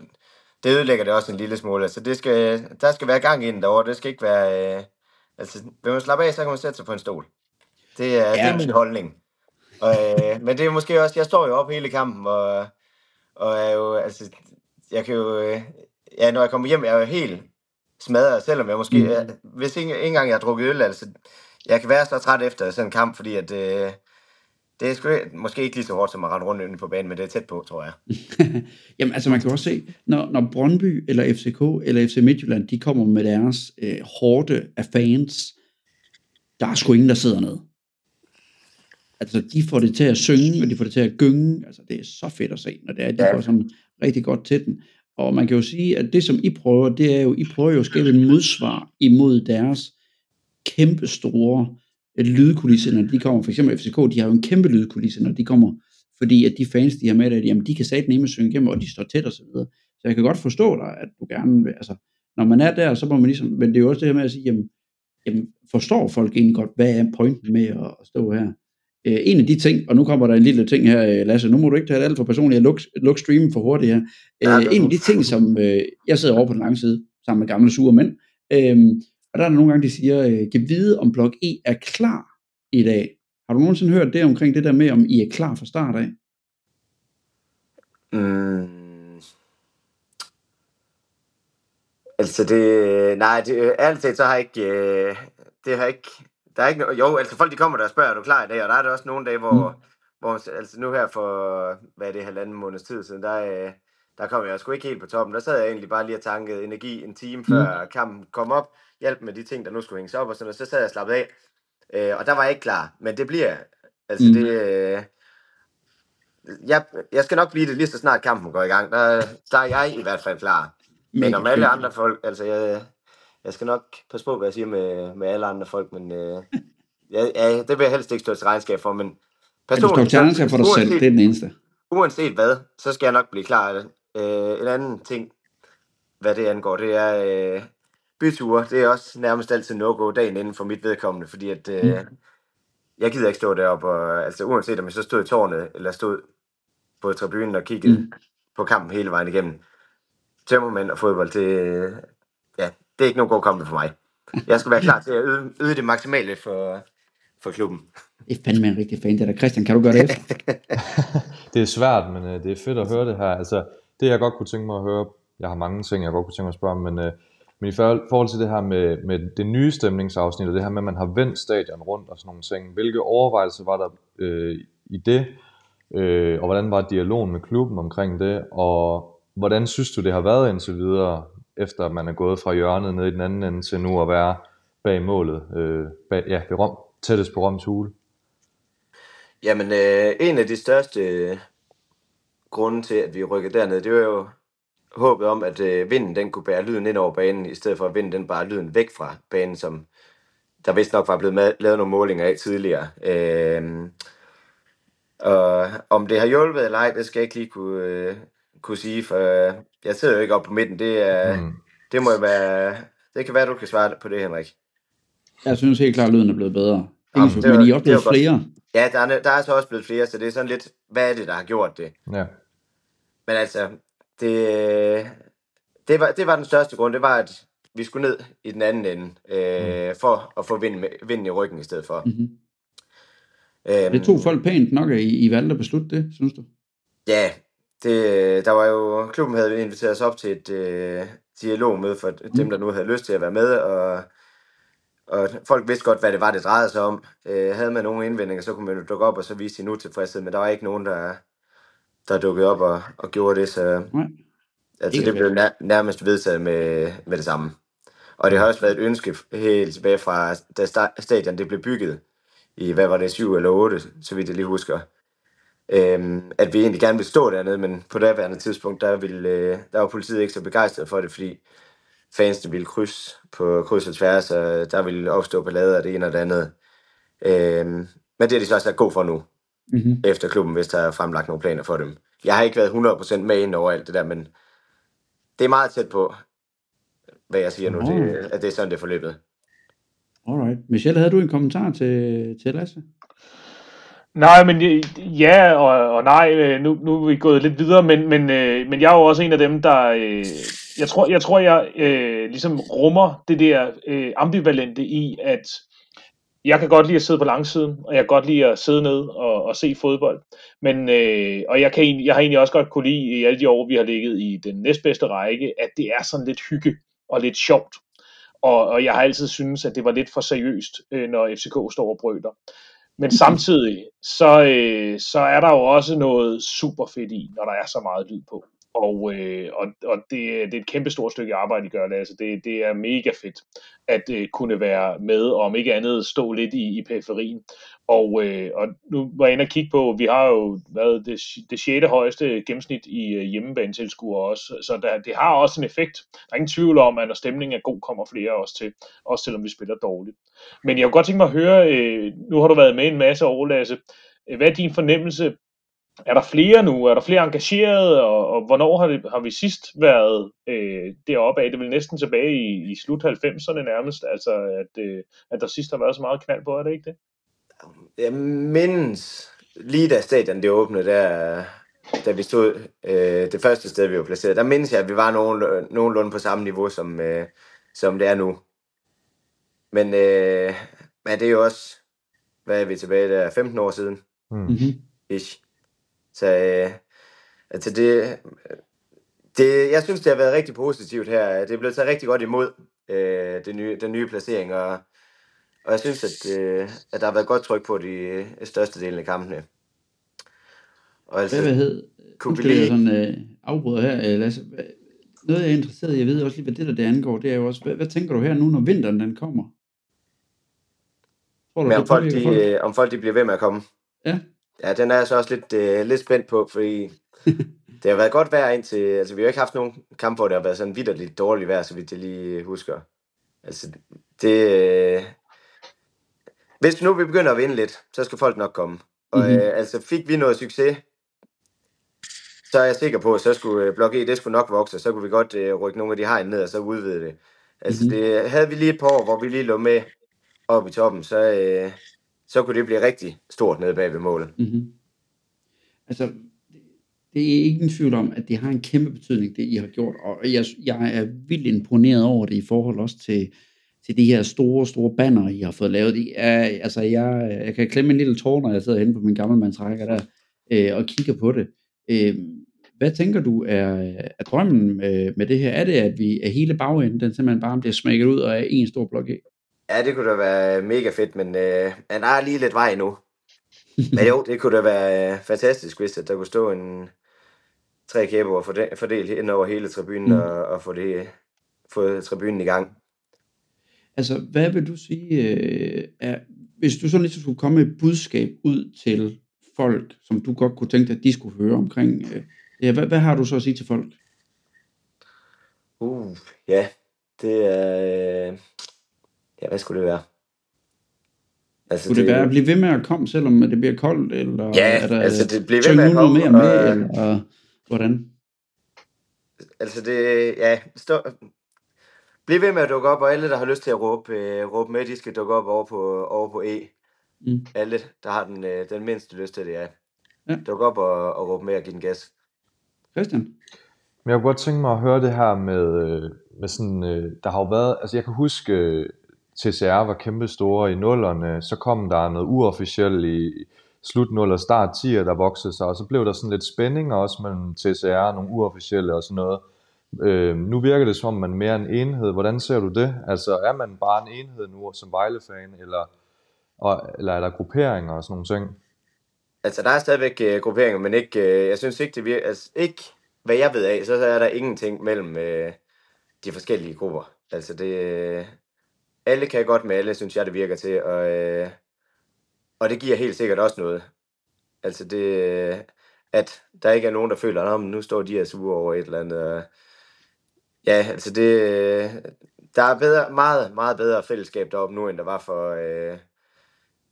det ødelægger det også en lille smule. Altså, det skal, der skal være gang i den derovre. Det skal ikke være... Øh, altså, vil man slappe af, så kan man sætte sig på en stol. Det er, ja. det er min holdning. Og, øh, men det er måske også... Jeg står jo op hele kampen, og, og er jo... Altså, jeg kan jo... Øh, ja, når jeg kommer hjem, jeg er jo helt smadret, selvom jeg måske... Mm. Jeg, hvis ikke, ikke engang jeg har drukket øl, altså... Jeg kan være så træt efter sådan en kamp, fordi at... Øh, det er sgu måske ikke lige så hårdt som at rende rundt på banen, men det er tæt på, tror jeg. Jamen, altså man kan også se, når, når Brøndby eller FCK eller FC Midtjylland, de kommer med deres øh, hårde af fans, der er sgu ingen, der sidder ned. Altså, de får det til at synge, og de får det til at gynge. Altså, det er så fedt at se, når det er, de Ja. går sådan rigtig godt til den. Og man kan jo sige, at det, som I prøver, det er jo, I prøver jo at skabe en modsvar imod deres kæmpe store øh, lydkulisse, når de kommer. For eksempel FCK, de har jo en kæmpe lydkulisse, når de kommer, fordi at de fans, de har med det, jamen, de kan satme nemme synge igennem, og de står tæt og så videre. Så jeg kan godt forstå dig, at du gerne vil, altså, når man er der, så må man ligesom, men det er jo også det her med at sige, jamen, jamen forstår folk egentlig godt, hvad er pointen med at stå her? Øh, en af de ting, og nu kommer der en lille ting her, øh, Lasse, nu må du ikke tage det alt for personligt, jeg luk, luk streamen for hurtigt her. Ja, Øh, gør en af de ting, som øh, jeg sidder over på den lange side, sammen med gamle sure mænd, øh, og der er der nogle gange, de siger, øh, kan vide, om blok E er klar i dag. Har du nogensinde hørt det omkring det der med, om I er klar fra start af? Mm. Altså det, nej, det, ærligt talt, så har jeg ikke, øh, det har ikke, der er ikke, no- jo, altså folk de kommer der og spørger, er du klar i dag, og der er der også nogle dage, hvor, mm. hvor altså nu her for, hvad er det, halvanden måneds tid siden, der, øh, der kom jeg sgu ikke helt på toppen, der sad jeg egentlig bare lige og tankede energi en time før mm. kampen kom op, hjalp med de ting, der nu skulle hænges op og sådan noget, så sad jeg og slappede af, øh, og der var jeg ikke klar, men det bliver, altså Mm. det, øh, jeg, jeg skal nok blive det lige så snart kampen går i gang. Der, der er jeg i hvert fald klar. Men om alle andre folk, altså jeg, jeg skal nok passe på, hvad jeg siger med, med alle andre folk, men øh, ja, ja, det vil jeg helst ikke stå til regnskab for, men Men du står til ansvar for dig selv, det er den eneste. uanset hvad, så skal jeg nok blive klar. Øh, en anden ting, hvad det angår, det er, øh, byture, det er også nærmest altid no-go dagen inden for mit vedkommende, fordi at, øh, Mm. jeg gider ikke stå deroppe, og, altså uanset om jeg så stod i tårnet, eller stod på tribunen og kiggede Mm. på kampen hele vejen igennem. Tømmermænd og fodbold, det, ja, det er ikke nogen god kamp for mig. Jeg skal være klar til at yde, yde det maksimale for, for klubben. Det er fandme en rigtig fan, det der. Christian, kan du gøre det efter? Det er svært, men øh, det er fedt at høre det her. Altså, det jeg godt kunne tænke mig at høre, jeg har mange ting, jeg godt kunne tænke mig at spørge om, men, øh, men i forhold forhold til det her med, med det nye stemningsafsnit, og det her med, at man har vendt stadion rundt og sådan nogle ting, hvilke overvejelser var der øh, i det, øh, og hvordan var dialogen med klubben omkring det, og hvordan synes du, det har været indtil videre, efter man er gået fra hjørnet ned i den anden ende til nu at være bag målet, øh, bag, ja, ved Rom, tættest på Roms hule? Jamen, øh, en af de største øh, grunde til, at vi rykkede derned, det var jo håbet om, at øh, vinden den kunne bære lyden ind over banen, i stedet for at vinden den bare lyden væk fra banen, som der vist nok var blevet ma- lavet nogle målinger af tidligere. Øh, og om det har hjulpet eller ej, det skal jeg ikke lige kunne, øh, kunne sige, for jeg sidder jo ikke oppe på midten. Det, er, Mm. det må jo være... Det kan være, du kan svare på det, Henrik. Jeg synes helt klart, at lyden er blevet bedre. Jamen, det var- men I er også blevet godt. flere. Ja, der er, der er så også blevet flere, så det er sådan lidt, hvad er det, der har gjort det? Ja. Men altså, det, det, var, det var den største grund, det var, at vi skulle ned i den anden ende, øh, for at få vinden, med, vinden i ryggen i stedet for. Mm-hmm. Øhm, Det tog folk pænt nok, at I, I valgte at beslutte det, synes du? Ja, det, der var jo, klubben havde inviteret os op til et øh, dialogmøde for dem, der nu havde lyst til at være med, og, og folk vidste godt, hvad det var, det drejede sig om. Øh, havde man nogle indvendinger, så kunne man jo dukke op og så vise sin utilfredshed, men der var ikke nogen, der, der dukkede op og, og gjorde det, så Nej. altså, det blev nær, nærmest vedtaget med, med det samme. Og det har også været et ønske helt tilbage fra, da sta- stadion det blev bygget i, hvad var det, 7 eller 8, så vidt jeg lige husker. Øhm, at vi egentlig gerne ville stå dernede, men på daværende tidspunkt, der, ville, øh, der var politiet ikke så begejstret for det, fordi fansene ville krydse på kryds og tværs, og der ville opstå ballade af det ene og det andet. Øhm, men det er de så også god for nu, Mm-hmm. efter klubben, hvis der er fremlagt nogle planer for dem. Jeg har ikke været 100% med ind over alt det der, men det er meget tæt på, hvad jeg siger nu, det, at det er sådan, det er forløbet. Alright. Michelle, havde du en kommentar til, til Lasse? Nej, men øh, ja og, og nej, øh, nu, nu er vi gået lidt videre, men, men, øh, men jeg er jo også en af dem, der, øh, jeg tror, jeg, tror, jeg øh, ligesom rummer det der øh, ambivalente i, at jeg kan godt lide at sidde på langsiden, og jeg kan godt lide at sidde ned og, og se fodbold, men, øh, og jeg, kan, jeg har egentlig også godt kunne lide i alle de år, vi har ligget i den næstbedste række, at det er sådan lidt hygge og lidt sjovt. Og, og jeg har altid syntes, at det var lidt for seriøst, øh, når FCK står og brøler. Men samtidig, så, øh, så er der jo også noget super fedt i, når der er så meget lyd på. Og, øh, og, og det, det er et kæmpe stort stykke arbejde, I gør, Lasse. Det, det er mega fedt at øh, kunne være med, og om ikke andet stå lidt i, i periferien. Og, øh, og nu var jeg inde og kigge på, vi har jo været det, det 6. højeste gennemsnit i øh, hjemmebanetilskuere også, så der, det har også en effekt. Der er ingen tvivl om, at når stemningen er god, kommer flere også til, også selvom vi spiller dårligt. Men jeg kunne godt tænke mig at høre, øh, nu har du været med en masse år, Lasse. Hvad er din fornemmelse? Er der flere nu? Er der flere engagerede? Og, og hvornår har, det, har vi sidst været øh, deroppe af? Det er vel næsten tilbage i, i slut 90'erne nærmest, altså at, øh, at der sidst har været så meget knald på, er det ikke det? Jeg mindes lige da stadion det åbnede, der, da vi stod øh, det første sted, vi var placeret, der mindes jeg, at vi var nogen, nogenlunde på samme niveau, som, øh, som det er nu. Men, øh, men det er jo også, hvad er vi tilbage der, 15 år siden, Mm. Mm-hmm. ish. Så øh, altså det, det, jeg synes, det har været rigtig positivt her. Det er blevet taget rigtig godt imod, øh, det nye, den nye placering, og, og jeg synes, at, øh, at der har været godt tryk på de øh, største delen af kampene. Og altså, Hvad, hvad hed? lige- sådan, øh, afbryder her, øh, Lasse. Noget, jeg er interesseret i, jeg ved også lige, hvad det der det angår, det er jo også, hvad, hvad tænker du her nu, når vinteren den kommer? Tror du, det om folk, de, folk? øh, om folk de bliver ved med at komme. Ja. Ja, den er jeg så også lidt, øh, lidt spændt på, fordi det har været godt vejr indtil... Altså, vi har ikke haft nogen kamp, hvor det har været sådan vidderligt dårligt vejr, så vidt jeg lige husker. Altså, det... Øh... Hvis nu vi begynder at vinde lidt, så skal folk nok komme. Og Mhm. øh, altså, fik vi noget succes, så er jeg sikker på, at så skulle øh, Blok E, det skulle nok vokse, så kunne vi godt øh, rykke nogle af de hegn ned, og så udvide det. Altså, mm-hmm. det havde vi lige et par år, hvor vi lige lå med op i toppen, så, øh, så kunne det blive rigtig stort nede bag ved målet. Mm-hmm. Altså, det er ikke en tvivl om, at det har en kæmpe betydning, det I har gjort, og jeg, jeg er vildt imponeret over det i forhold også til, til de her store, store banner, I har fået lavet. I er, altså, jeg, jeg kan klemme en lille tår, når jeg sidder henne på min gammelmandsrækker der, øh, og kigger på det. Øh, hvad tænker du er, er drømmen med, med det her? Er det, at vi er hele bagenden, den simpelthen bare bliver smækket ud og er en stor blok? Ja, det kunne da være mega fedt, men øh, han har lige lidt vej nu. men jo, det kunne da være øh, fantastisk, hvis at der kunne stå en tre kæber og fordelt ind over hele tribunen mm. og, og få, det, få tribunen i gang. Altså, hvad vil du sige, øh, er, hvis du så lige skulle komme med et budskab ud til folk, som du godt kunne tænke dig, at de skulle høre omkring, øh, ja, hvad, hvad har du så at sige til folk? Uh, ja, det er, øh, ja, hvad skulle det være? Altså, Skulle det, det være at blive ved med at komme, selvom det bliver koldt, eller ja, er der, altså det bliver ved med at komme, mere med, og, eller hvordan? Altså det, ja, stå, bliv ved med at dukke op, og alle, der har lyst til at råbe, øh, råbe med, de skal dukke op over på, over på E. Mm. Alle, der har den, øh, den mindste lyst til det, ja. ja. Duk op og, og råbe med og give den gas. Christian? Men jeg kunne godt tænke mig at høre det her med, øh, med sådan, øh, der har jo været, altså jeg kan huske, øh, TCR var kæmpe store i nullerne, så kom der noget uofficielt i slut 0 og start 10, der voksede sig, og så blev der sådan lidt spænding også mellem TCR og nogle uofficielle og sådan noget. Øh, nu virker det som om man er mere en enhed. Hvordan ser du det? Altså er man bare en enhed nu som Vejlefan, eller, og, eller er der grupperinger og sådan nogle ting? Altså der er stadigvæk uh, grupperinger, men ikke, uh, jeg synes ikke det virker, altså ikke hvad jeg ved af, så er der ingenting mellem uh, de forskellige grupper. Altså det, alle kan godt med alle, synes jeg det virker til, og, uh, og det giver helt sikkert også noget. Altså det, at der ikke er nogen, der føler, at nu står de her sure over et eller andet. Og, ja, altså det, der er bedre, meget, meget bedre fællesskab deroppe nu, end der var for, øh,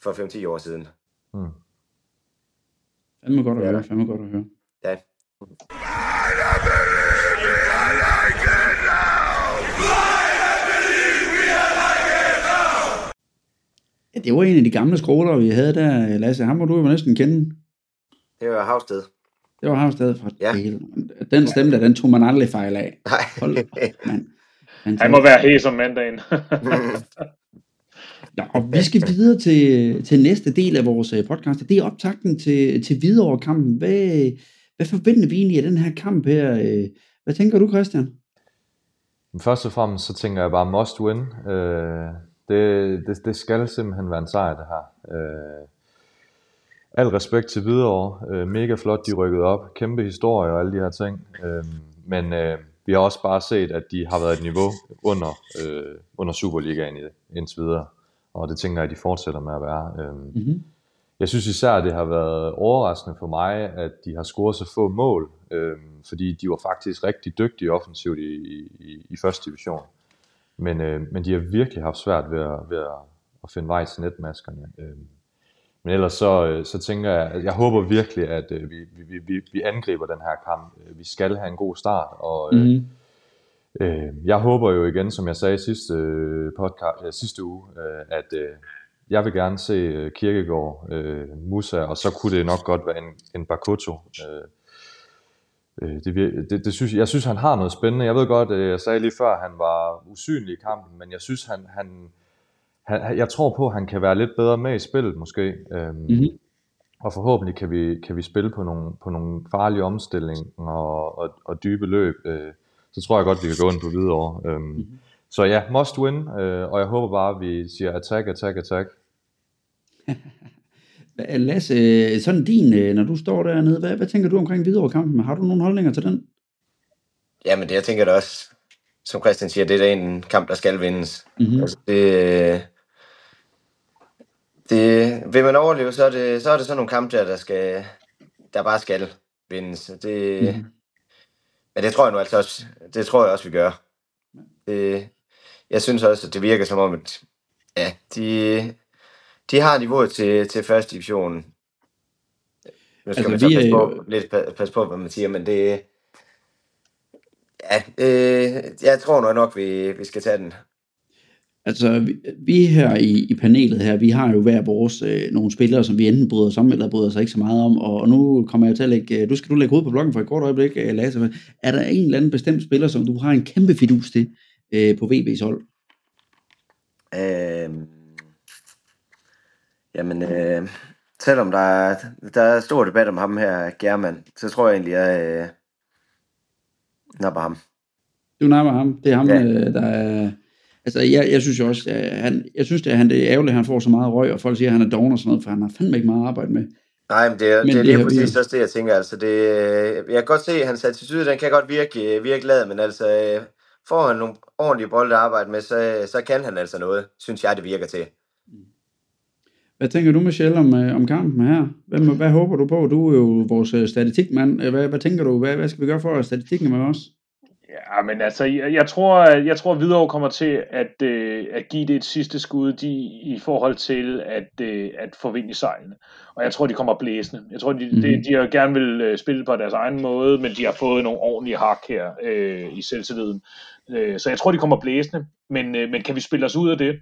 for 5-10 år siden. Mm. Fandme godt at ja. høre, fandme godt at høre. Ja. Det var en af de gamle skråler, vi havde der, Lasse. Ham må du jo næsten kende. Det var Havsted. Det var Havsted fra ja. det Den stemme der, den tog man aldrig fejl af. Nej. Hold op, man. Han må være hæs om mandagen. ja, og vi skal videre til, til næste del af vores øh, podcast. Det er optakten til, til Hvidovre-kampen. Hvad, hvad forventer vi egentlig af den her kamp her? Øh, hvad tænker du, Christian? Først og fremmest så tænker jeg bare must win. Øh, det, det, det skal simpelthen være en sejr, det her. Øh, al respekt til Hvidovre. Øh, mega flot, de rykkede op. Kæmpe historie og alle de her ting. Øh, men øh, vi har også bare set, at de har været et niveau under, øh, under Superligaen indtil videre. Og det tænker jeg, at de fortsætter med at være. Øh, mm-hmm. Jeg synes især, det har været overraskende for mig, at de har scoret så få mål. Øh, fordi de var faktisk rigtig dygtige offensivt i, i, i første division. Men, øh, men de har virkelig haft svært ved at, ved at, at finde vej til netmaskerne. Øh, men ellers så, øh, så tænker jeg, at jeg håber virkelig, at øh, vi, vi, vi, vi angriber den her kamp. Øh, vi skal have en god start, og mm-hmm. øh, jeg håber jo igen, som jeg sagde sidste, podcast, sidste uge, øh, at øh, jeg vil gerne se Kirkegaard, øh, Musa, og så kunne det nok godt være en, en Bakoto. Øh, det, det, det synes, jeg synes, han har noget spændende. Jeg ved godt, jeg sagde lige før, at han var usynlig i kampen, men jeg synes, han, han, han, jeg tror på, at han kan være lidt bedre med i spillet måske. Øhm, mm-hmm. Og forhåbentlig kan vi, kan vi spille på nogle, på nogle farlige omstillinger og, og, og dybe løb. Øh, så tror jeg godt, vi kan gå ind på videre. Øhm, mm-hmm. Så ja, must win, øh, og jeg håber bare, at vi siger attack, attack, attack. Lasse, sådan din, øh, når du står dernede, hvad, hvad tænker du omkring videre kampen? Har du nogle holdninger til den? Jamen det jeg tænker da også, som Christian siger, det er en kamp, der skal vindes. Mm-hmm. Altså, det, det, vil man overleve, så er det, så er det sådan nogle kampe der, der, skal, der bare skal vindes. Det, mm. Men det tror jeg nu altså også, det tror jeg også, vi gør. Det, jeg synes også, at det virker som om, at ja, de, de har niveauet til, til første division. Nu skal altså, man så passe, på, lidt passe på, hvad man siger, men det, Ja, øh, jeg tror nok, nok vi, vi skal tage den. Altså, vi, vi her i, i panelet her, vi har jo hver vores øh, nogle spillere, som vi enten bryder os om, eller bryder os ikke så meget om, og, og nu kommer jeg til at lægge, øh, du skal du lægge ud på bloggen for et kort øjeblik, øh, Lasse. Er der en eller anden bestemt spiller, som du har en kæmpe fidus til øh, på VB's hold? Øh, jamen, øh, selvom der er, der er stor debat om ham her, German, så tror jeg egentlig, at jeg øh, napper ham. Du napper ham. Det er ham, Ja. øh, der er... Altså, jeg, jeg synes jo også, at han, jeg synes, det er, han, det er ærgerligt, at han får så meget røg, og folk siger, at han er doven og sådan noget, for han har fandme ikke meget at arbejde med. Nej, men det er, Men det er det lige har præcis vi- også det, jeg tænker. Altså, det, øh, jeg kan godt se, at hans attitude, den kan godt virke, virke glad, men altså, øh, får han nogle ordentlige bolde at arbejde med, så, så kan han altså noget, synes jeg, det virker til. Hvad tænker du, Michelle, om, øh, om kampen her? Hvad, hvad håber du på? Du er jo vores øh, statistikmand. Øh, Hvad, hvad tænker du? Hvad, hvad skal vi gøre for at statistikken med os? Ja, men altså, jeg, jeg tror, jeg tror, Hvidovre kommer til at, øh, at give det et sidste skud de, i forhold til at, øh, at få vind i sejlene. Og jeg tror, de kommer blæsende. Jeg tror, de, mm. De, de har gerne vil øh, spille på deres egen måde, men de har fået nogle ordentlige hak her øh, i selvtilliden. Øh, så jeg tror, de kommer blæsende. Men, øh, men kan vi spille os ud af det,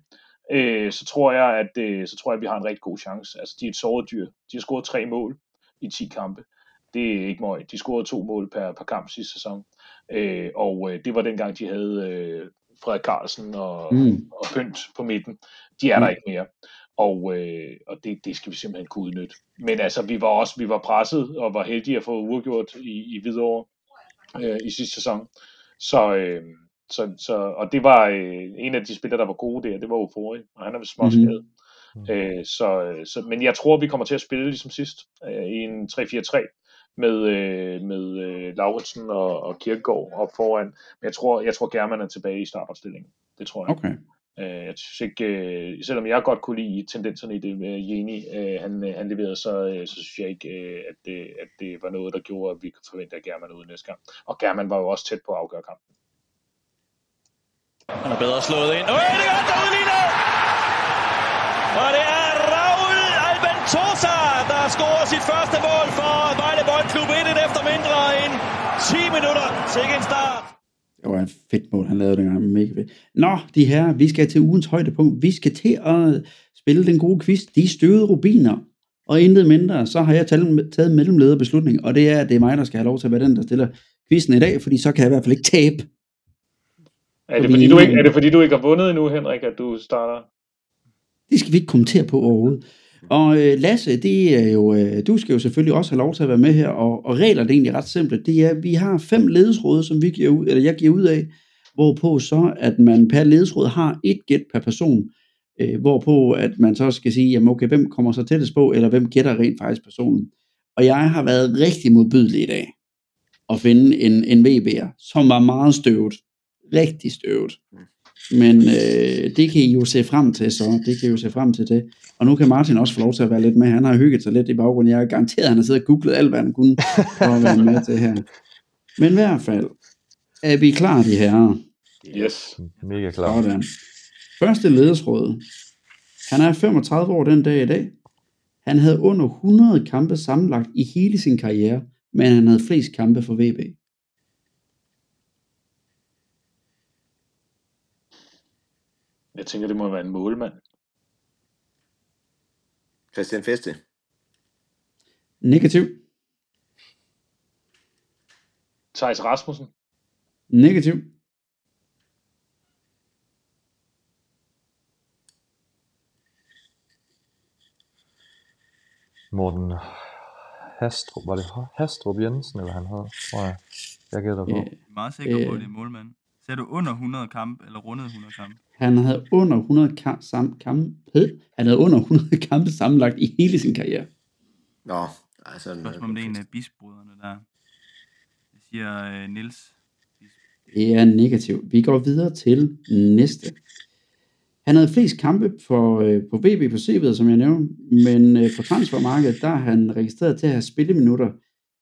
øh, så tror jeg, at øh, så tror jeg, at vi har en rigtig god chance. Altså, de er et såret dyr. De har scoret tre mål i 10 kampe. Det er ikke møg. De scorede to mål per, per kamp sidste sæson. Øh, og øh, det var dengang, de havde øh, Frederik Carlsen og, Mm. og Pynt på midten. De er der Mm. ikke mere. Og, øh, og det, det skal vi simpelthen kunne udnytte. Men altså, vi var også vi var presset og var heldige at få uafgjort i, i Hvidovre øh, i sidste sæson. Så, øh, så, så, og det var øh, en af de spillere, der var gode der, det var Ufori, og han er småskadet. Mm-hmm. Øh, så, så, men jeg tror, vi kommer til at spille ligesom sidst øh, i en 3-4-3 med, øh, med øh, Lauritsen og, og Kirkegaard op foran. Men jeg tror, jeg tror German er tilbage i startopstillingen. Det tror jeg. Okay. Øh, jeg synes ikke, øh, selvom jeg godt kunne lide tendenserne i det med Jeni, øh, han, øh, han leverede, så, øh, så synes jeg ikke, øh, at, det, at det var noget, der gjorde, at vi kunne forvente, at German ude næste gang. Og German var jo også tæt på at afgøre kampen. Han er bedre slået ind. Øh, det er der udligner! Og det er Raul Albentosa, der scorer sit første mål for Vejle Boldklub 1 efter mindre end 10 minutter til en start. Det var et fedt mål, han lavede dengang. Mega fedt. Nå, de her, vi skal til ugens højdepunkt. Vi skal til at spille den gode quiz. De støvede rubiner. Og intet mindre, så har jeg taget, taget mellemlederbeslutning, og det er, at det er mig, der skal have lov til at være den, der stiller quizzen i dag, fordi så kan jeg i hvert fald ikke tabe. Er det, Fordi- fordi du ikke, er det fordi, du ikke har vundet endnu, Henrik, at du starter? Det skal vi ikke kommentere på overhovedet. Og øh, Lasse, det er jo, øh, du skal jo selvfølgelig også have lov til at være med her, og, og reglerne er egentlig ret simple. Det er, at vi har fem ledesråd, som vi giver ud, eller jeg giver ud af, hvorpå så, at man per ledesråd har et gæt per person, øh, hvorpå at man så skal sige, jamen okay, hvem kommer så tættest på, eller hvem gætter rent faktisk personen. Og jeg har været rigtig modbydelig i dag, at finde en, en VB'er, som var meget støvet. Rigtig støvet. Men øh, det kan I jo se frem til så. Det kan I jo se frem til det. Og nu kan Martin også få lov til at være lidt med. Han har hygget sig lidt i baggrunden. Jeg er garanteret, at han har siddet og googlet alt, hvad han kunne for at være med til her. Men i hvert fald, er vi klar, de her? Yes. Mega klar. Sådan. Første ledesråd. Han er 35 år den dag i dag. Han havde under 100 kampe sammenlagt i hele sin karriere, men han havde flest kampe for VB. Jeg tænker, det må være en målmand. Christian Feste. Negativ. Thijs Rasmussen. Negativ. Morten Hastrup, var det Hastrup Jensen, eller han hed, tror jeg. Jeg gætter på. Jeg er meget sikker på, at det er målmand. Ser du under 100 kamp, eller rundet 100 kamp? Han havde under 100 kamp, sam, kampe. Han havde under 100 kampe sammenlagt i hele sin karriere. Nå, altså... Spørgsmål om det er en af bisbrødrene der. Det siger øh, Nils. Det er negativt. Vi går videre til næste. Han havde flest kampe for, øh, på VB på CV'et, som jeg nævnte, men øh, på transfermarkedet, der er han registreret til at have spilleminutter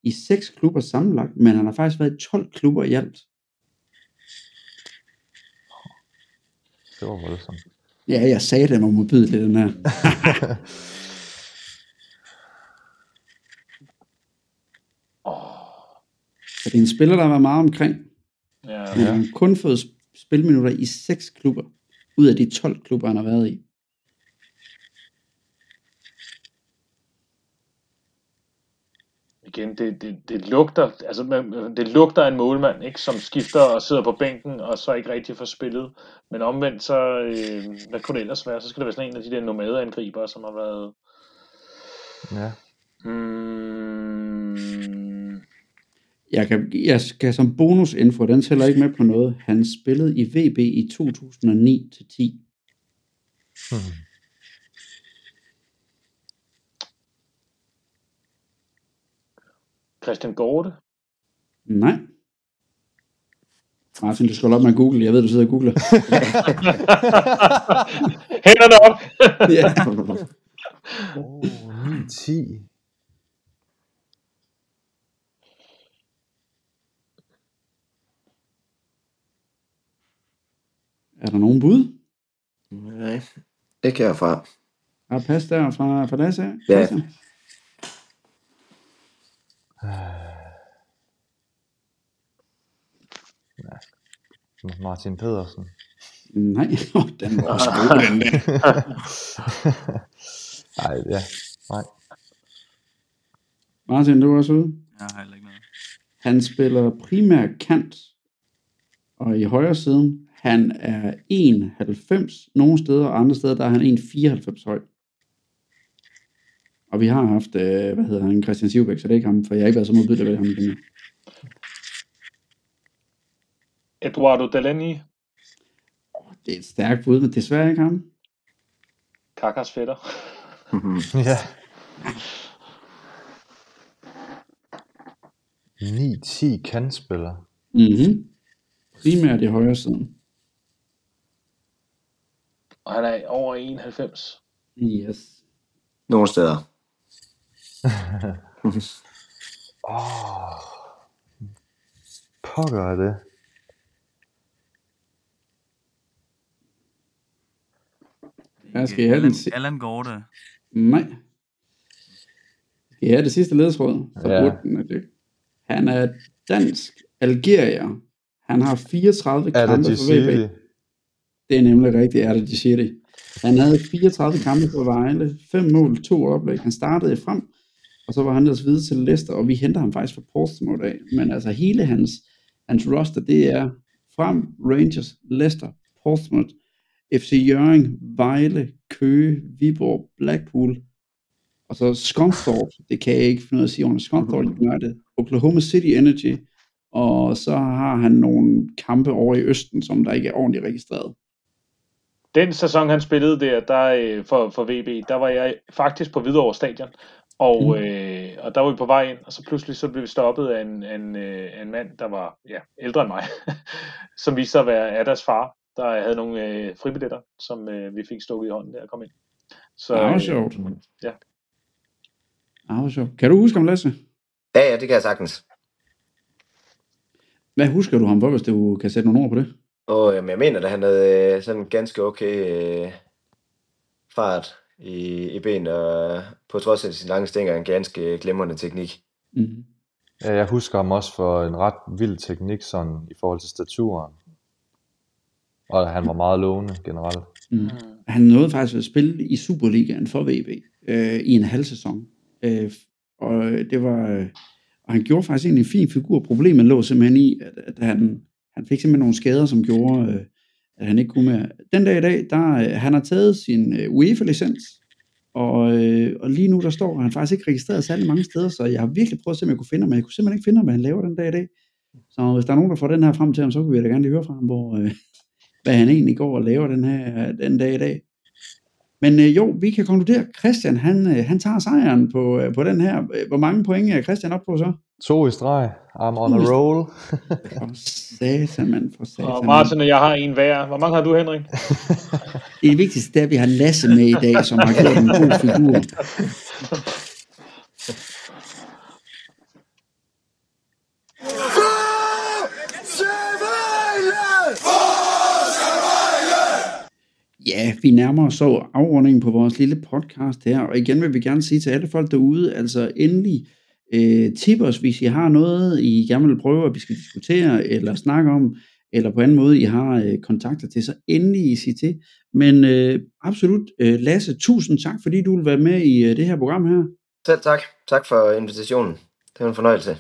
i seks klubber sammenlagt, men han har faktisk været i 12 klubber i alt. Det var voldsomt. Ja, jeg sagde, den var modbydelig, den her. Åh, Så det er en spiller, der har været meget omkring. ja. Han har kun fået sp- spilminutter i seks klubber, ud af de 12 klubber, han har været i. Igen, det, det, det lugter, altså man- det lugter af en målmand, ikke, som skifter og sidder på bænken, og så ikke rigtig får spillet. Men omvendt, så, øh, hvad kunne det ellers være? Så skal det være sådan en af de der nomadeangribere, som har været... Ja. Mm, Jeg, kan, jeg skal som bonusinfo, den tæller ikke med på noget. Han spillede i VB i 2009-10. Hmm. Christian Gorte? Nej. Martin, du skal holde op med at google. Jeg ved, du sidder og googler. Hænderne op! ja. Oh, 9-10. Er der nogen bud? Nej, ikke herfra. Er der pas der fra, fra Lasse? af? Ja. Christian? Martin Pedersen. Nej, den var også god, den der. Nej, ja. Nej. Martin, du er også ude. Jeg har heller ikke noget. Han spiller primært kant, og i højre siden, han er 1,90 nogle steder, og andre steder, der er han 1,94 høj. Og vi har haft, øh, hvad hedder han, Christian Sivbæk, så det er ikke ham, for jeg har ikke været så modbydelig ved ham igen. Eduardo Delaney, Det er et stærkt bud, men desværre ikke ham. Kakas fætter. Ja. 9-10 kandspiller. Mm-hmm. Primært i højre siden. Og han er over 91. Yes. Nogle steder. Åh. Pokker er det. Hvad skal jeg have den Allan, si- Allan Gorte. Nej. Skal jeg have det sidste ledtråd? Så Ja. den er det. Han er dansk algerier. Han har 34 Er kampe det for VB. Det er nemlig rigtigt, er det de siger det. Han havde 34 kampe for Vejle, 5 mål, 2 oplæg. Han startede frem, og så var han ellers videre til Leicester, og vi henter ham faktisk fra Portsmouth af. Men altså hele hans, hans roster, det er frem Rangers, Leicester, Portsmouth, FC Jørgen, Vejle, Køge, Viborg, Blackpool, og så Scunthorpe, det kan jeg ikke finde ud af at sige under Scunthorpe United, Oklahoma City Energy, og så har han nogle kampe over i Østen, som der ikke er ordentligt registreret. Den sæson, han spillede der, der øh, for, for VB, der var jeg faktisk på Hvidovre Stadion. Og, Mm. øh, og der var vi på vej ind, og så pludselig så blev vi stoppet af en, en, øh, en mand, der var ja, ældre end mig, som viste sig at være Adas far, der havde nogle øh, fribilletter, som øh, vi fik stukket i hånden der og kom ind. Så, Det var øh, sjovt. ja. Det var sjovt. Kan du huske ham, Lasse? Ja, ja, det kan jeg sagtens. Hvad husker du ham for, hvis du kan sætte nogle ord på det? Og jamen, jeg mener, at han havde øh, sådan en ganske okay øh, fart i, i ben, og på trods af sin lange stænger, en ganske glimrende teknik. Mm. Ja, jeg husker ham også for en ret vild teknik sådan, i forhold til staturen. Og han var meget lovende generelt. Mm. Han nåede faktisk at spille i Superligaen for VB øh, i en halv sæson. Øh, og det var... Øh, og han gjorde faktisk egentlig en fin figur. Problemet lå simpelthen i, at, at han, han fik simpelthen nogle skader, som gjorde, øh, at han ikke kunne mere. Den dag i dag, der øh, han har taget sin øh, UEFA-licens, og, øh, og lige nu der står han faktisk ikke registreret særlig mange steder, så jeg har virkelig prøvet at se, om jeg kunne finde ham, men jeg kunne simpelthen ikke finde ham, hvad han laver den dag i dag. Så hvis der er nogen, der får den her frem til ham, så kunne vi da gerne lige høre fra ham, hvor, øh, hvad han egentlig går og laver den her den dag i dag. Men øh, jo, vi kan konkludere, Christian, han, øh, han tager sejren på, øh, på den her. Øh, Hvor mange point er Christian op på så? To i streg. I'm on a roll. For satan, mand. For satan, Og. Martin og jeg har en hver. Hvor mange har du, Henrik? Det vigtigste er, at vi har Lasse med i dag, som har gjort en god figur. Ja, vi nærmer os så afrundingen på vores lille podcast her, og igen vil vi gerne sige til alle folk derude, altså endelig øh, tip os, hvis I har noget, I gerne vil prøve, at vi skal diskutere eller snakke om, eller på anden måde, I har øh, kontakter til, så endelig I sig til. Men øh, absolut, øh, Lasse, tusind tak, fordi du vil være med i øh, det her program her. Selv tak. Tak for invitationen. Det var en fornøjelse.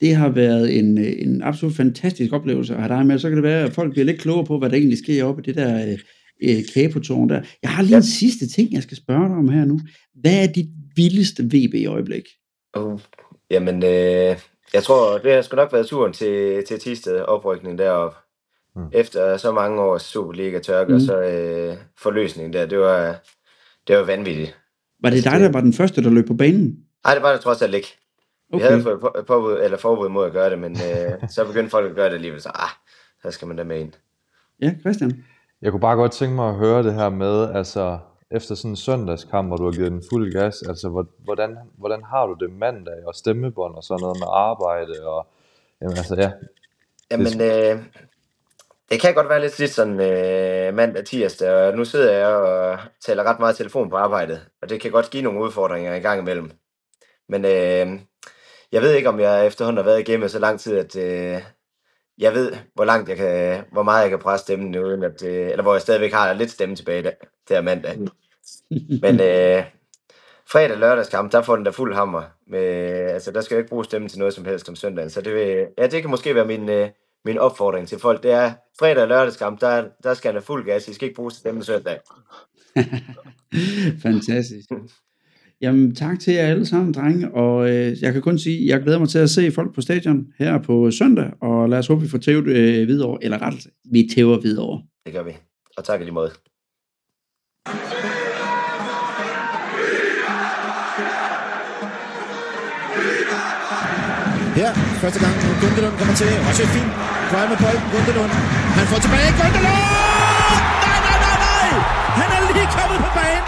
Det har været en, øh, en absolut fantastisk oplevelse at have dig med. Så kan det være, at folk bliver lidt klogere på, hvad der egentlig sker oppe i det der øh, øh, kæbetårn der. Jeg har lige Ja. en sidste ting, jeg skal spørge dig om her nu. Hvad er dit vildeste VB i øjeblik? Uh, jamen, øh, jeg tror, det har sgu nok været turen til, til Tisted, oprykning deroppe. Mm. Efter så mange års Superliga-tørke, Mm. og så øh, forløsningen der, det var, det var vanvittigt. Var det Altså, dig, der var den første, der løb på banen? Nej, det var det trods alt ikke. Vi Okay. havde fået på- påbud, eller forbud mod at gøre det, men øh, så begyndte folk at gøre det alligevel, så ah, så skal man da med ind. Ja, Christian. Jeg kunne bare godt tænke mig at høre det her med, altså efter sådan en søndagskamp, hvor du har givet den fuld gas, altså hvor- hvordan, hvordan har du det mandag og stemmebånd og sådan noget med arbejde og, jamen altså ja, Jamen, øh, det kan godt være lidt lidt sådan øh, mandag tirsdag, og nu sidder jeg og taler ret meget telefon på arbejdet, og det kan godt give nogle udfordringer i gang imellem. Men øh, jeg ved ikke, om jeg efterhånden har været igennem så lang tid, at øh, jeg ved, hvor langt jeg kan, hvor meget jeg kan presse stemmen, uden at, eller hvor jeg stadigvæk har lidt stemme tilbage der, der mandag. Men øh, fredag lørdagskamp, der får den der fuld hammer. Med, altså, der skal jeg ikke bruge stemmen til noget som helst om søndagen. Så det, vil, ja, det kan måske være min, øh, min opfordring til folk. Det er fredag og lørdagskamp, der, der skal han have fuld gas. I skal ikke bruge stemmen søndag. Fantastisk. Jamen, tak til jer alle sammen, drenge, og øh, jeg kan kun sige, jeg glæder mig til at se folk på stadion her på søndag, og lad os håbe, vi får tævet øh, videre, eller ret, vi tæver videre. Det gør vi. Og tak i lige måde. Her, første gang, Gundelund kommer til. Også fint. Drej med bolden, Gundelund. Han får tilbage, Gundelund! Nej, nej, nej, nej! Han er lige kommet på banen!